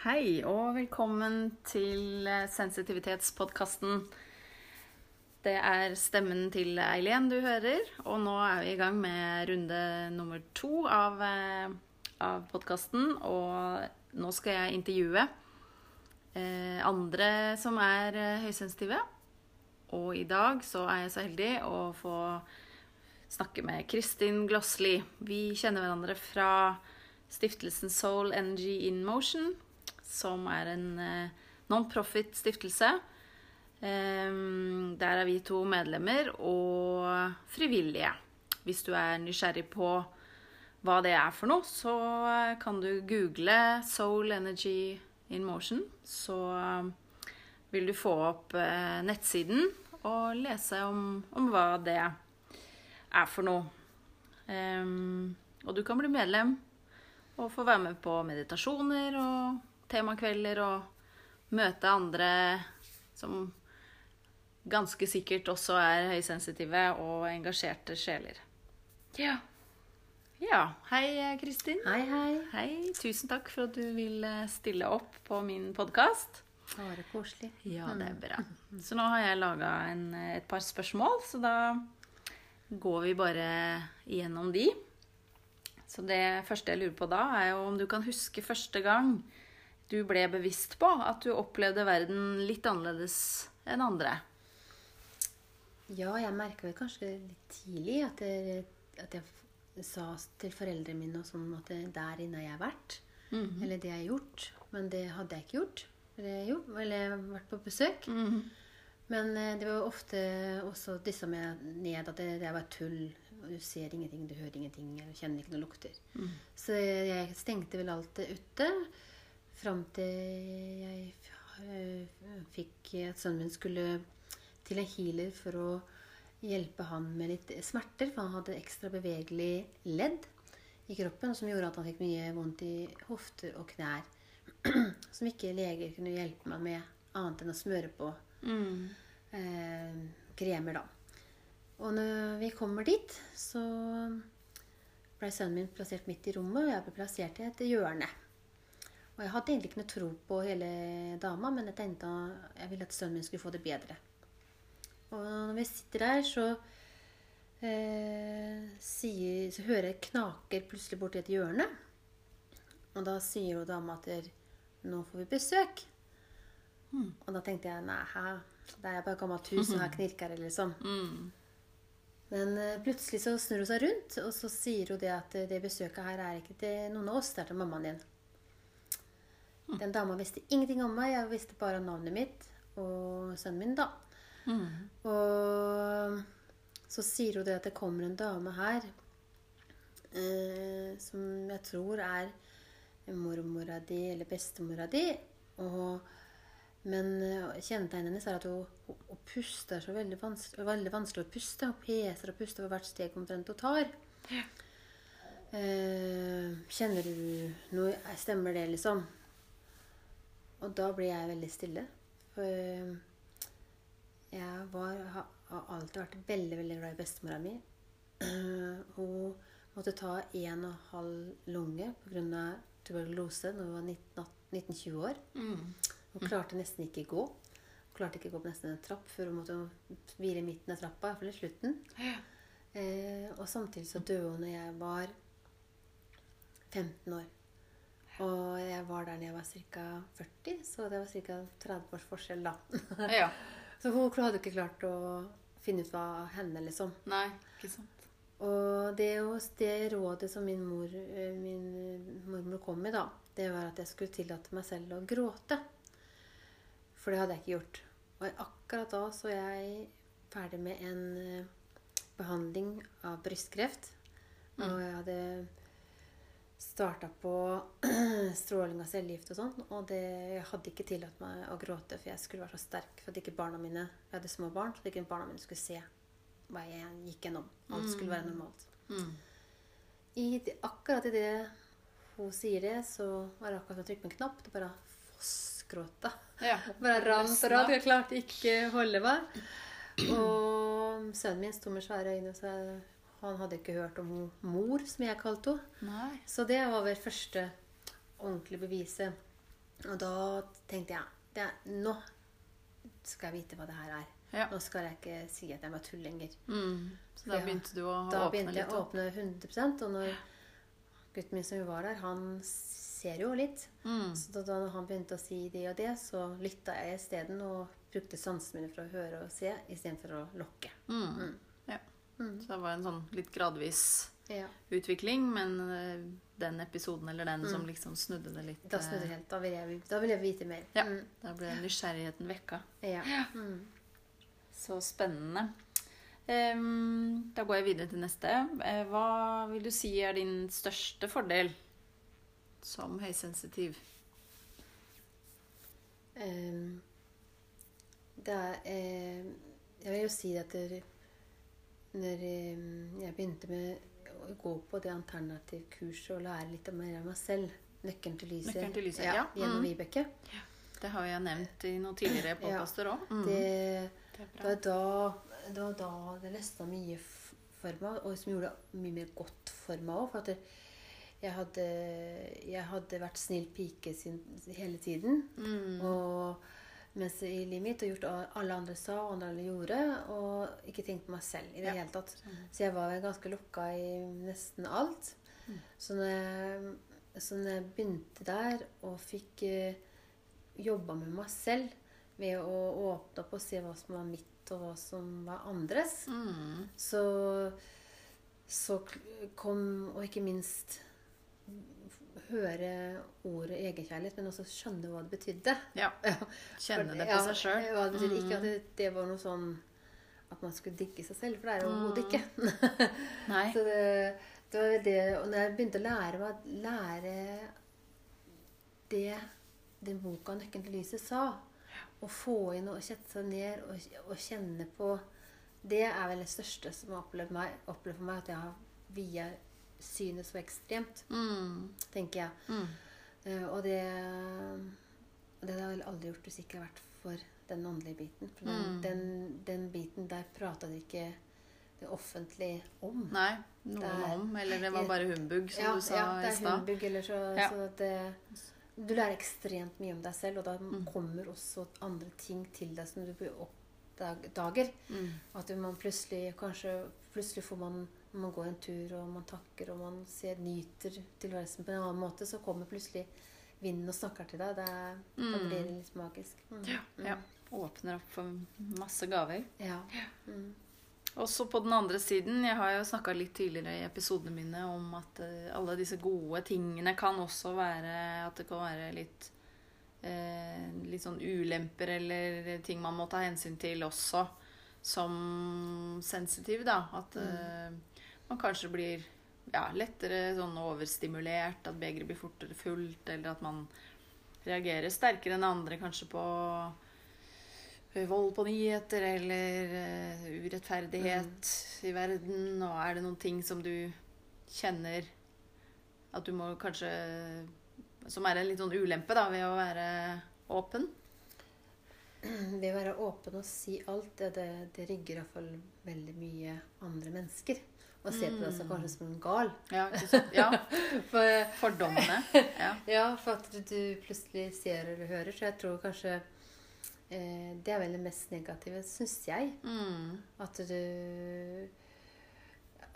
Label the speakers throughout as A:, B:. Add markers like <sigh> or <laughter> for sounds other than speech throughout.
A: Hei, og velkommen til eh, Sensitivitetspodkasten. Det er stemmen til Eileen du hører, og nå er vi i gang med runde nummer to av, eh, av podkasten. Og nå skal jeg intervjue eh, andre som er eh, høysensitive. Og i dag så er jeg så heldig å få snakke med Kristin Glossli. Vi kjenner hverandre fra stiftelsen Soul Energy in Motion, som er en eh, non-profit-stiftelse. Der er vi to medlemmer og frivillige. Hvis du er nysgjerrig på hva det er for noe, så kan du google Soul Energy in Motion. Så vil du få opp eh, nettsiden og lese om, om hva det er for noe. og du kan bli medlem og få være med på meditasjoner og temakvelder og møte andre som ganske sikkert også er høysensitive og engasjerte sjeler. Ja. Ja. Hei, Kristin.
B: Hei, hei.
A: Hei. Tusen takk for at du vil stille opp på min podkast.
B: Bare koselig.
A: Ja, det er bra. Så nå har jeg laga et par spørsmål, så da går vi bare igjennom de. Så det første jeg lurer på da, er jo om du kan huske første gang du ble bevisst på at du opplevde verden litt annerledes enn andre.
B: Ja, jeg merka vel kanskje litt tidlig at jeg, at jeg sa til foreldrene mine og sånn at der inne har jeg vært. Mm -hmm. Eller det jeg har gjort. Men det hadde jeg ikke gjort. Eller, jo, eller vært på besøk. Mm -hmm. Men det var ofte også disse med ned at det, det var tull. Du ser ingenting, du hører ingenting, du kjenner ikke noen lukter. Mm. Så jeg stengte vel alt ute. Fram til jeg fikk at sønnen min skulle til en healer for å hjelpe han med litt smerter. For han hadde ekstra bevegelig ledd i kroppen som gjorde at han fikk mye vondt i hofter og knær. <clears throat> Som ikke leger kunne hjelpe meg med annet enn å smøre på mm. eh, kremer, da. Og når vi kommer dit, så ble sønnen min plassert midt i rommet, og jeg ble plassert i et hjørne. Og jeg hadde egentlig ikke noe tro på hele dama, men jeg tenkte at jeg ville at sønnen min skulle få det bedre. Og når vi sitter der, så, eh, sier, så hører jeg knaker plutselig borti et hjørne. Og da sier jo dama at nå får vi besøk. Mm. Og da tenkte jeg nei, hæ, det er bare et gammelt hus, og her <laughs> knirker det, liksom. Mm. Men uh, plutselig så snur hun seg rundt, og så sier hun det at det besøket her er ikke til noen av oss, det er til mammaen din. Den dama visste ingenting om meg. Jeg visste bare navnet mitt og sønnen min, da. Mm. Og så sier hun det at det kommer en dame her eh, som jeg tror er mormora di eller bestemora di. Og, men eh, kjennetegnet hennes er at hun, hun, hun puster så veldig vanskelig, veldig vanskelig å puste. Hun peser og puster over hvert steg omtrent hun tar. Ja. Eh, kjenner du noe Stemmer det, liksom? Og da blir jeg veldig stille. For eh, jeg var, har alltid vært veldig, veldig glad i bestemora mi. <clears throat> Hun måtte ta en og halv lunge pga tuberkulose når hun var 19-20 år. Mm. Hun klarte nesten ikke gå. Hun klarte ikke å gå på nesten en trapp før hun måtte hvile i midten av trappa. Iallfall i slutten. Ja. Eh, og samtidig så døde hun når jeg var 15 år. Og jeg var der da jeg var ca. 40, så det var ca. 30 års forskjell da. <laughs> ja. Så hun hadde ikke klart å finne ut hva henne, liksom.
A: Nei, ikke sant.
B: Og det, det, rådet som min, mor, eh, min mormor kom med, da, det var at jeg skulle tillate meg selv å gråte. For det hadde jeg ikke gjort. Og akkurat da så jeg ferdig med en eh, behandling av brystkreft. Mm. Og jeg hadde starta på <clears throat> stråling av cellegift og sånn. Og det, jeg hadde ikke tillatt meg å gråte, for jeg skulle være så sterk for at ikke barna mine Jeg hadde små barn, så at ikke barna mine skulle se hva jeg gikk gjennom. Alt skulle være mm. normalt. Mm. I det, akkurat idet hun sier det, så var det akkurat som å trykke på en knapp. Det bare fossgråta. Ja. <laughs> bare rant og rant. Jeg klarte ikke å holde meg. Og sønnen min sto med svære øyne, og så han hadde ikke hørt om mor, som jeg kalte henne. Så det var vel første ordentlige beviset Og da tenkte jeg det, nå skal jeg vite hva det her er.
A: Ja.
B: Nå skal jeg ikke si at jeg var tull lenger.
A: Mm. Så da begynte du å åpne litt?
B: Da begynte jeg å åpne 100 og når gutten min som var der, han ser jo litt.
A: Mm.
B: Så da, da han begynte å si det og det, så lytta jeg isteden og brukte sansene mine for å høre og se istedenfor å lokke.
A: Mm. Ja. Så det var en sånn litt gradvis
B: Ja.
A: utvikling, men eh, den episoden eller den som liksom snudde det litt
B: Da snudde det
A: eh,
B: helt. Da vil jeg, da vil jeg vite mer.
A: Ja.
B: Mm.
A: Da ble nysgjerrigheten vekka.
B: ja. Mm.
A: Så spennende. Um, da går jeg videre til neste. Eh, Hva vil du si er din største fordel som høysensitiv?
B: Um, det er eh, Jeg vil jo si at det, når eh, jeg begynte med å gå på det alternativkurset og lære litt mer av meg selv Nøkkelen til lyset,
A: Nøkken til lyset, ja.
B: gjennom
A: Mm.
B: Vibeke.
A: Det har jeg nevnt i noen tidligere podkaster òg. Mm.
B: Det,
A: Det
B: det var da det, løsna mye for meg, og som gjorde mye mer godt for meg òg. For at det, jeg, hadde, jeg hadde vært snill pike sin, hele tiden.
A: Mm.
B: Og mens i livet mitt og gjort alle andre sa og andre alle gjorde, og ikke tenkt på meg selv i det
A: Ja.
B: hele tatt. Så jeg var ganske lukka i nesten alt. Så, når jeg, så når jeg begynte der og fikk uh, jobba med meg selv ved å åpne opp og se hva som var mitt og hva som var andres,
A: Mm.
B: så, så kom Og ikke minst høre ordet egenkjærlighet, men også skjønne hva det betydde.
A: Ja. <laughs> Kjenne det på
B: ja,
A: seg sjøl.
B: hva det betydde. Ikke at det, det var noe sånn at man skulle digge seg selv, for det er jo overhodet ikke. <laughs>
A: Nei.
B: Så det, det var det Og når jeg begynte å lære meg lære det den boka 'Nøkkelen til lyset' sa, å få inn og sette seg ned og, og kjenne på Det er vel det største som har opplevd, meg, opplevd for meg, at jeg har via synet så ekstremt,
A: Mm.
B: tenker jeg.
A: Mm.
B: Eh, og det og det hadde jeg vel aldri gjort hvis ikke det hadde vært for den åndelige biten. For den,
A: Mm.
B: den, den biten der prata de ikke det offentlige om.
A: Nei, noen
B: Det er-
A: om. Eller det var bare humbug, som
B: ja,
A: du sa
B: ja, det er humbug, eller så,
A: Ja.
B: så det, Du lærer ekstremt mye om deg selv, og da
A: Mm.
B: kommer også andre ting til deg som du oppdager.
A: Mm.
B: At man plutselig kanskje Plutselig får man man går en tur, og man takker, og man ser, nyter tilværelsen på en annen måte, så kommer plutselig vinden og snakker til deg. Det,
A: Mm.
B: blir det litt magisk. Mm.
A: Ja, ja. Åpner opp for masse gaver.
B: Ja. Mm.
A: Også på den andre siden, jeg har jo snakka litt tidligere i episodene mine om at eh, alle disse gode tingene kan også være At det kan være litt eh, Litt sånn ulemper eller ting man må ta hensyn til også som sensitiv, da. At eh, man kanskje blir ja, lettere sånn overstimulert, at begeret blir fortere fullt, eller at man reagerer sterkere enn andre kanskje på eh, vold på nyheter eller urettferdighet urettferdighet i verden. Og er det noen ting som du kjenner at du må kanskje Som er en litt sånn ulempe da, ved å være åpen?
B: Ved å være åpen og si alt, det, det, det rigger iallfall veldig mye andre mennesker. Og ser på deg som kanskje som en gal.
A: Ja, ja.
B: For,
A: Fordommene. Ja. <laughs>
B: ja, for at du, plutselig ser eller hører. Så jeg tror kanskje eh, det er vel det mest negative, syns jeg.
A: Mm.
B: At du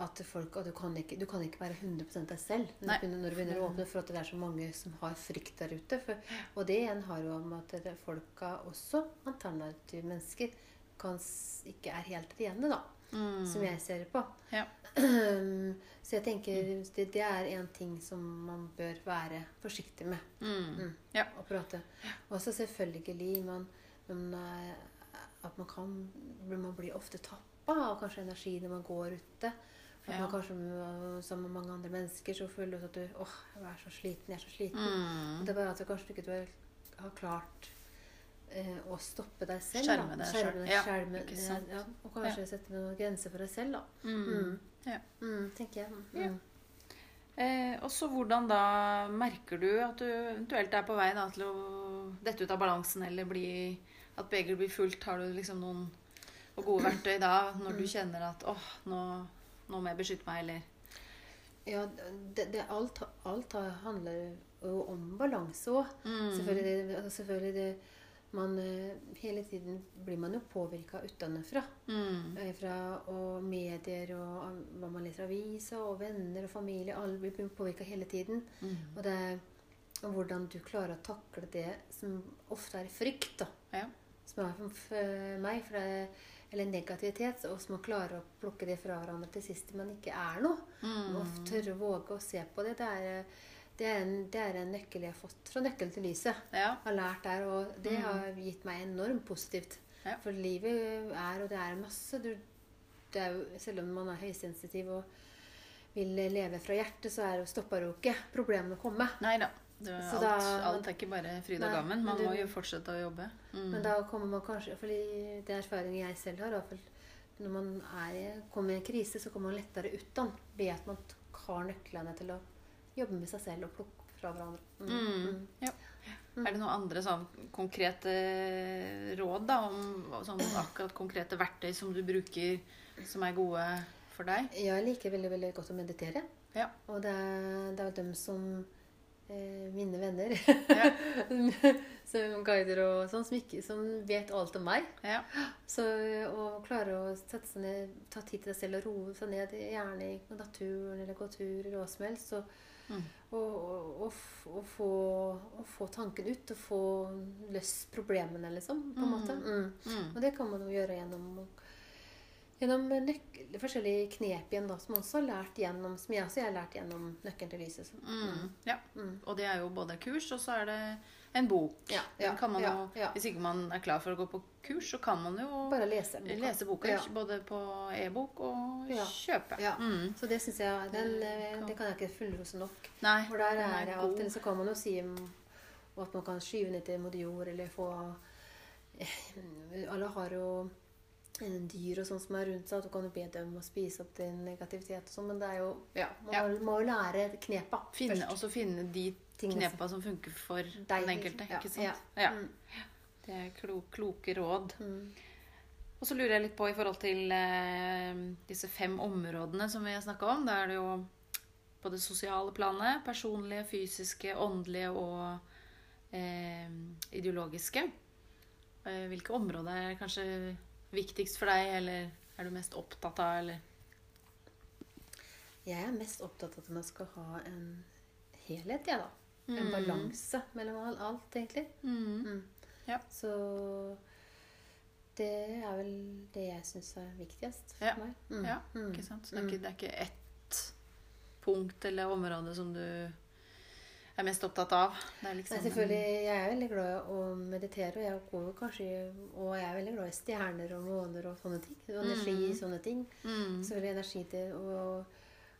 B: at folk, at du, kan ikke, du kan ikke være 100 deg selv når du, når du begynner å åpne, for at det er så mange som har frykt der ute. For, og det igjen har jo om at folka, også alternative mennesker, kan, ikke er helt rene, da.
A: Mm.
B: Som jeg ser på.
A: Ja. <clears throat>
B: så jeg tenker det, det er en ting som man bør være forsiktig med
A: Mm. Ja.
B: å prate. Og så selvfølgelig man, man, eh, at man kan Man blir ofte tappa av kanskje energi når man går ute. At
A: Ja.
B: man kanskje Sammen med mange andre mennesker så føler du at du åh, jeg er så sliten, jeg er så sliten.
A: Mm.
B: Det er bare at du kanskje ikke har klart å stoppe deg selv.
A: Skjerme deg selv. Ja,
B: ja, og kanskje sette noen grenser for deg selv, da.
A: Mm.
B: Mm.
A: Ja.
B: Mm, tenker jeg. Mm.
A: Ja. Eh, og så hvordan da merker du at du eventuelt er på vei da, til å dette ut av balansen eller bli, at begeret blir fullt? Har du liksom noen og gode verktøy da når du kjenner at åh, nå, nå må jeg beskytte meg, eller
B: Ja, det, det, alt, alt handler jo om balanse òg.
A: Mm.
B: Selvfølgelig, det- altså selvfølgelig det, man, eh, Hele tiden blir man jo påvirka utenfra.
A: Mm.
B: Eh, Fra og medier og hva man leser aviser, og venner og familie. Alle blir påvirka hele tiden.
A: Mm.
B: Og det er og hvordan du klarer å takle det som ofte er frykt, da.
A: Ja.
B: Som er for meg, for det er, eller negativitet, og som å klare å plukke det fra hverandre til sist man ikke er noe.
A: Mm.
B: Og tørre å våge å se på det. Det er, det er, en, det er en nøkkel jeg har fått fra Nøkkelen til lyset.
A: Ja.
B: Har lært der, og det har gitt meg enormt positivt.
A: Ja.
B: For livet er, og det er masse du, det er jo, Selv om man er høysensitiv og vil leve fra hjertet, så er stopper jo ikke problemene å komme.
A: Nei da.
B: Så
A: alt, alt er ikke bare fryd og gammen. Man
B: du,
A: må jo fortsette å jobbe. Mm.
B: Men da kommer man kanskje fordi det er erfaringen jeg selv har. Når man er, kommer i en krise, så kommer man lettere ut av den ved at man har nøklene til å jobbe med seg selv og plukke fra hverandre. Mm.
A: Mm.
B: Mm.
A: Ja. Er det noen andre sånn konkrete råd da, om sånn akkurat konkrete verktøy som du bruker som er gode for deg?
B: Jeg liker veldig veldig godt å meditere.
A: Ja.
B: Og det er, det er dem som eh, mine venner,
A: Ja. <laughs>
B: som guider og sånn, som, ikke, som vet alt om meg.
A: Ja.
B: Så å klare å sette seg ned, ta tid til deg selv og roe seg ned, gjerne i naturen eller gå tur eller hva som helst. Og,
A: Mm.
B: og, og, og, få, og få tanken ut og få løst problemene, liksom. På en måte. Mm.
A: Mm.
B: Og det kan man jo gjøre gjennom Gjennom forskjellige knep igjen da, som også har lært gjennom Som jeg også har lært gjennom Nøkkelen til lyset.
A: Mm. Ja.
B: Mm.
A: Og det er jo både kurs, og så er det en bok.
B: Ja, ja,
A: kan man jo. Hvis ikke man er klar for å gå på kurs, så kan man jo
B: Bare lese boka.
A: lese boka. Både på e-bok og kjøpe.
B: Ja.
A: Mm.
B: Så det syns jeg den,
A: Det
B: eh,
A: kan-
B: jeg ikke fullrose nok.
A: Nei,
B: For der er det alltid så kan man jo si at man kan skyve ned til moder jord, eller få Alle har jo dyr og sånn som er rundt seg, at du kan jo be dem å spise opp din negativitet og sånn, men det er jo Ja, man
A: Ja.
B: må- jo lære knepa først.
A: og så finne de
B: Tingene
A: knepa som funker for
B: Deg,
A: den
B: liksom.
A: enkelte.
B: Ja,
A: Ikke sant?
B: ja.
A: Ja.
B: Mm.
A: Det er klo kloke råd.
B: Mm.
A: Og så lurer jeg litt på i forhold til eh, disse fem områdene som vi har snakka om. Da er det jo på det sosiale planet. Personlige, fysiske, åndelige og eh, ideologiske. Eh, hvilke områder er kanskje viktigst for deg, eller er du mest opptatt av, eller
B: Jeg er mest opptatt av at man skal ha en helhet, jeg, da. En
A: Mm.
B: balanse mellom alt, egentlig.
A: mm.
B: Mm.
A: Ja.
B: Så det er vel det jeg syns er viktigst for
A: Ja.
B: meg. Mm.
A: Ja,
B: Mm.
A: ikke sant? Så det er ikke, det er ikke ett punkt eller område som du er mest opptatt av? Det liksom
B: Nei, selvfølgelig, Jeg er veldig glad i å meditere, og jeg går kanskje Og jeg er veldig glad i stjerner og måner og sånne ting. Og energi i sånne ting.
A: Mm.
B: Selvfølgelig energi til å og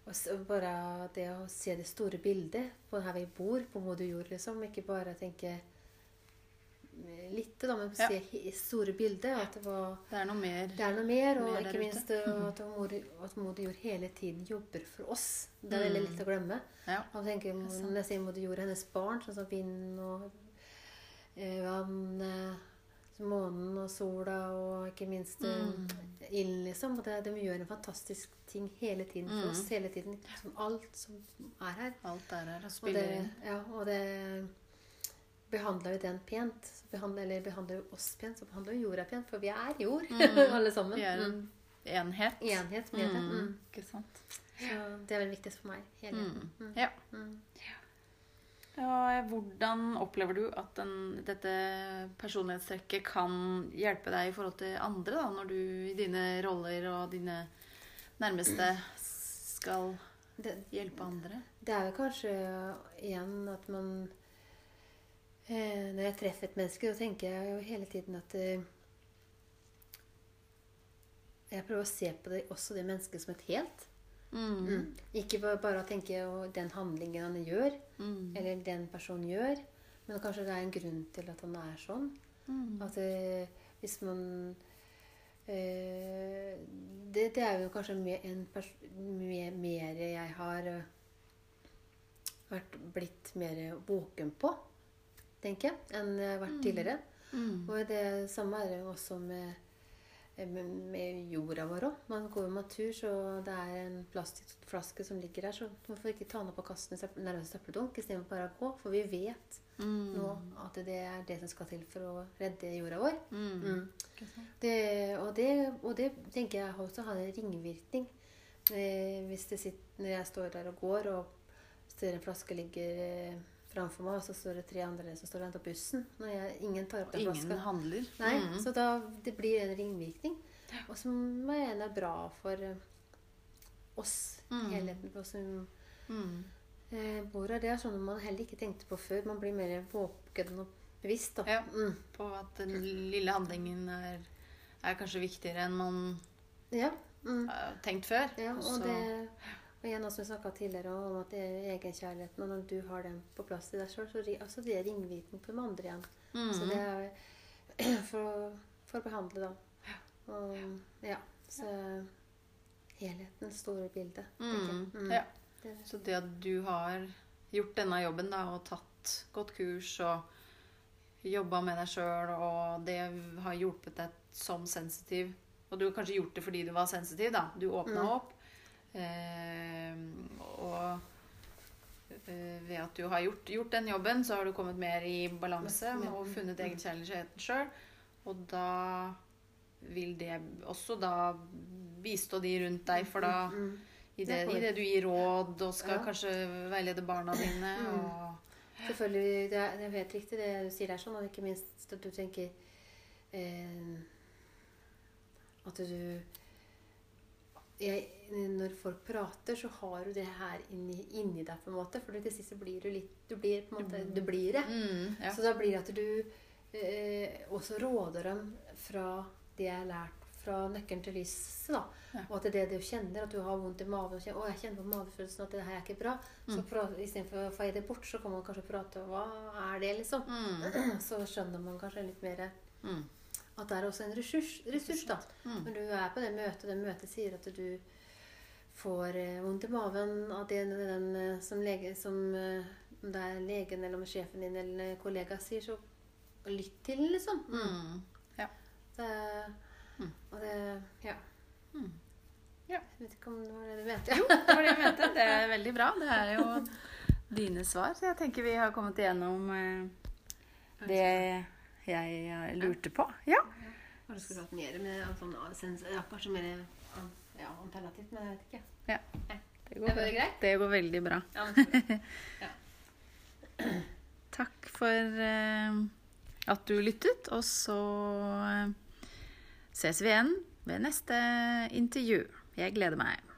B: og bare det å se det store bildet på her vi bor, på moder jord, liksom. Ikke bare tenke litt, da, men se ja. store bildet. At det var
A: Det er noe mer
B: Det er noe mer, og
A: Mer
B: ikke minst at <laughs> moder, at moder jord hele tiden jobber for oss. Det er veldig
A: Mm.
B: lett å glemme.
A: Ja.
B: Og tenker,
A: er
B: når jeg sier moder jord, hennes barn, sånn som vind og eh, vann, eh, månen og sola og ikke minst eh,
A: Mm.
B: ilden, liksom. Og det, de gjør en fantastisk ting hele tiden for
A: Mm.
B: oss. Hele tiden. Som alt som er her.
A: Alt er her og
B: Og
A: spiller
B: det,
A: inn.
B: ja, og det behandler vi den pent. Behandler, eller behandler vi oss pent, så behandler vi jorda pent. For vi er jord,
A: Mm. <laughs>
B: alle sammen.
A: Vi er
B: Mm.
A: en enhet.
B: Enhet med det.
A: Mm.
B: Mm.
A: Ikke sant?
B: Så det er veldig viktigst for meg. Hele.
A: Mm.
B: Mm.
A: Ja. Ja. Hvordan opplever du at den, dette personlighetstrekket kan hjelpe deg i forhold til andre, da, når du i dine roller og dine nærmeste skal hjelpe andre?
B: Det er jo kanskje igjen at man eh, Når jeg treffer et menneske, så tenker jeg jo hele tiden at eh, Jeg prøver å se på det, også det mennesket som et helt.
A: Mm.
B: Ikke bare, å tenke på den handlingen han gjør,
A: Mm.
B: eller den personen gjør, men kanskje det er en grunn til at han er sånn.
A: Mm.
B: At eh, hvis man eh, det, det er jo kanskje mer, mer, mer jeg har eh, vært blitt mer våken på, tenker jeg, enn jeg har vært
A: Mm.
B: tidligere.
A: Mm.
B: Og det samme er det også med med, med jorda vår òg. Man går jo med tur, så det er en plastflaske som ligger der, så hvorfor ikke ta den opp og kaste den i nærmeste søppeldunk istedenfor bare å gå? For vi vet
A: Mm.
B: nå at det er det som skal til for å redde jorda vår.
A: Mm.
B: Mm. Det, og, det, og det tenker jeg også har en ringvirkning. Eh, hvis det sitter, når jeg står der og går, og ser en flaske ligger eh, framfor meg, og så står det tre andre som står og venter på bussen Når jeg, ingen tar opp den
A: ingen handler.
B: Nei,
A: Mm.
B: Så da det blir en ringvirkning. Og som er bra for eh, oss,
A: Mm.
B: helheten på oss som
A: Mm.
B: eh, bor her. Det er sånn man heller ikke tenkte på før. Man blir mer våken og bevisst. Da.
A: Ja.
B: Mm.
A: På at den lille handlingen er, er kanskje viktigere enn man
B: ja. Mm.
A: har tenkt før.
B: Ja, og
A: Så-
B: det og igjen, som vi snakka tidligere om at det er egenkjærligheten, og når du har den på plass i deg sjøl, så altså det er ringvirkning på de andre igjen.
A: Mm.
B: Så det er <clears throat> for, å- for å behandle, da. Og ja, så helheten, store bildet.
A: Mm.
B: Mm.
A: Ja.
B: Det,
A: Så det at du har gjort denne jobben da, og tatt godt kurs og jobba med deg sjøl, og det har hjulpet deg som sensitiv Og du har kanskje gjort det fordi du var sensitiv, da. Du åpna
B: Mm.
A: opp. Eh, og eh, ved at du har gjort, gjort den jobben, så har du kommet mer i balanse og funnet
B: egen
A: kjærlighet sjøl. Og da vil det også da bistå de rundt deg, for da
B: mm.
A: i det,
B: Det er
A: I det du gir råd og skal
B: Ja.
A: kanskje veilede barna dine.
B: Mm.
A: Og,
B: Selvfølgelig, det er, det er helt riktig det du sier der, sånn, og ikke minst at du tenker eh, At du jeg, Når folk prater, så har du det her inni, inni deg, på en måte. For til sist så blir du litt Du blir måte Du blir det.
A: mm, ja.
B: Så da blir det at du eh, også råder dem fra det jeg har lært fra nøkkelen til lyset. da.
A: Ja.
B: Og at det er det du kjenner, at du har vondt i magen og kjenner, å, jeg kjenner på magefølelsen at det her er ikke bra. Så
A: Mm.
B: pra- istedenfor å feie det bort, så kan man kanskje prate om hva er det, liksom.
A: Mm, <clears throat>
B: Så skjønner man kanskje litt mer
A: mm,
B: at det er også en ressurs, ressurs da.
A: mm.
B: Når du er på det møtet, og det møtet sier at du får eh, vondt i maven av det den eh, som lege som eh, Om det er legen eller om sjefen din eller kollega sier, så lytt til, liksom.
A: Mm.
B: Det,
A: Mm.
B: og det Ja.
A: Mm.
B: Jeg vet ikke om det var det du mente.
A: Jo, det var det jeg mente. Det er <laughs> veldig bra. Det er jo dine svar. Så jeg tenker vi har kommet igjennom det jeg lurte på. Ja.
B: Har du skulle hatt mer med sånn, ja, kanskje mer ja, alternativt, men jeg vet ikke.
A: Det
B: Det var greit?
A: Det går veldig bra.
B: Ja. <laughs>
A: Takk for uh, at du lyttet, og så eh, ses vi igjen ved neste intervju. Jeg gleder meg.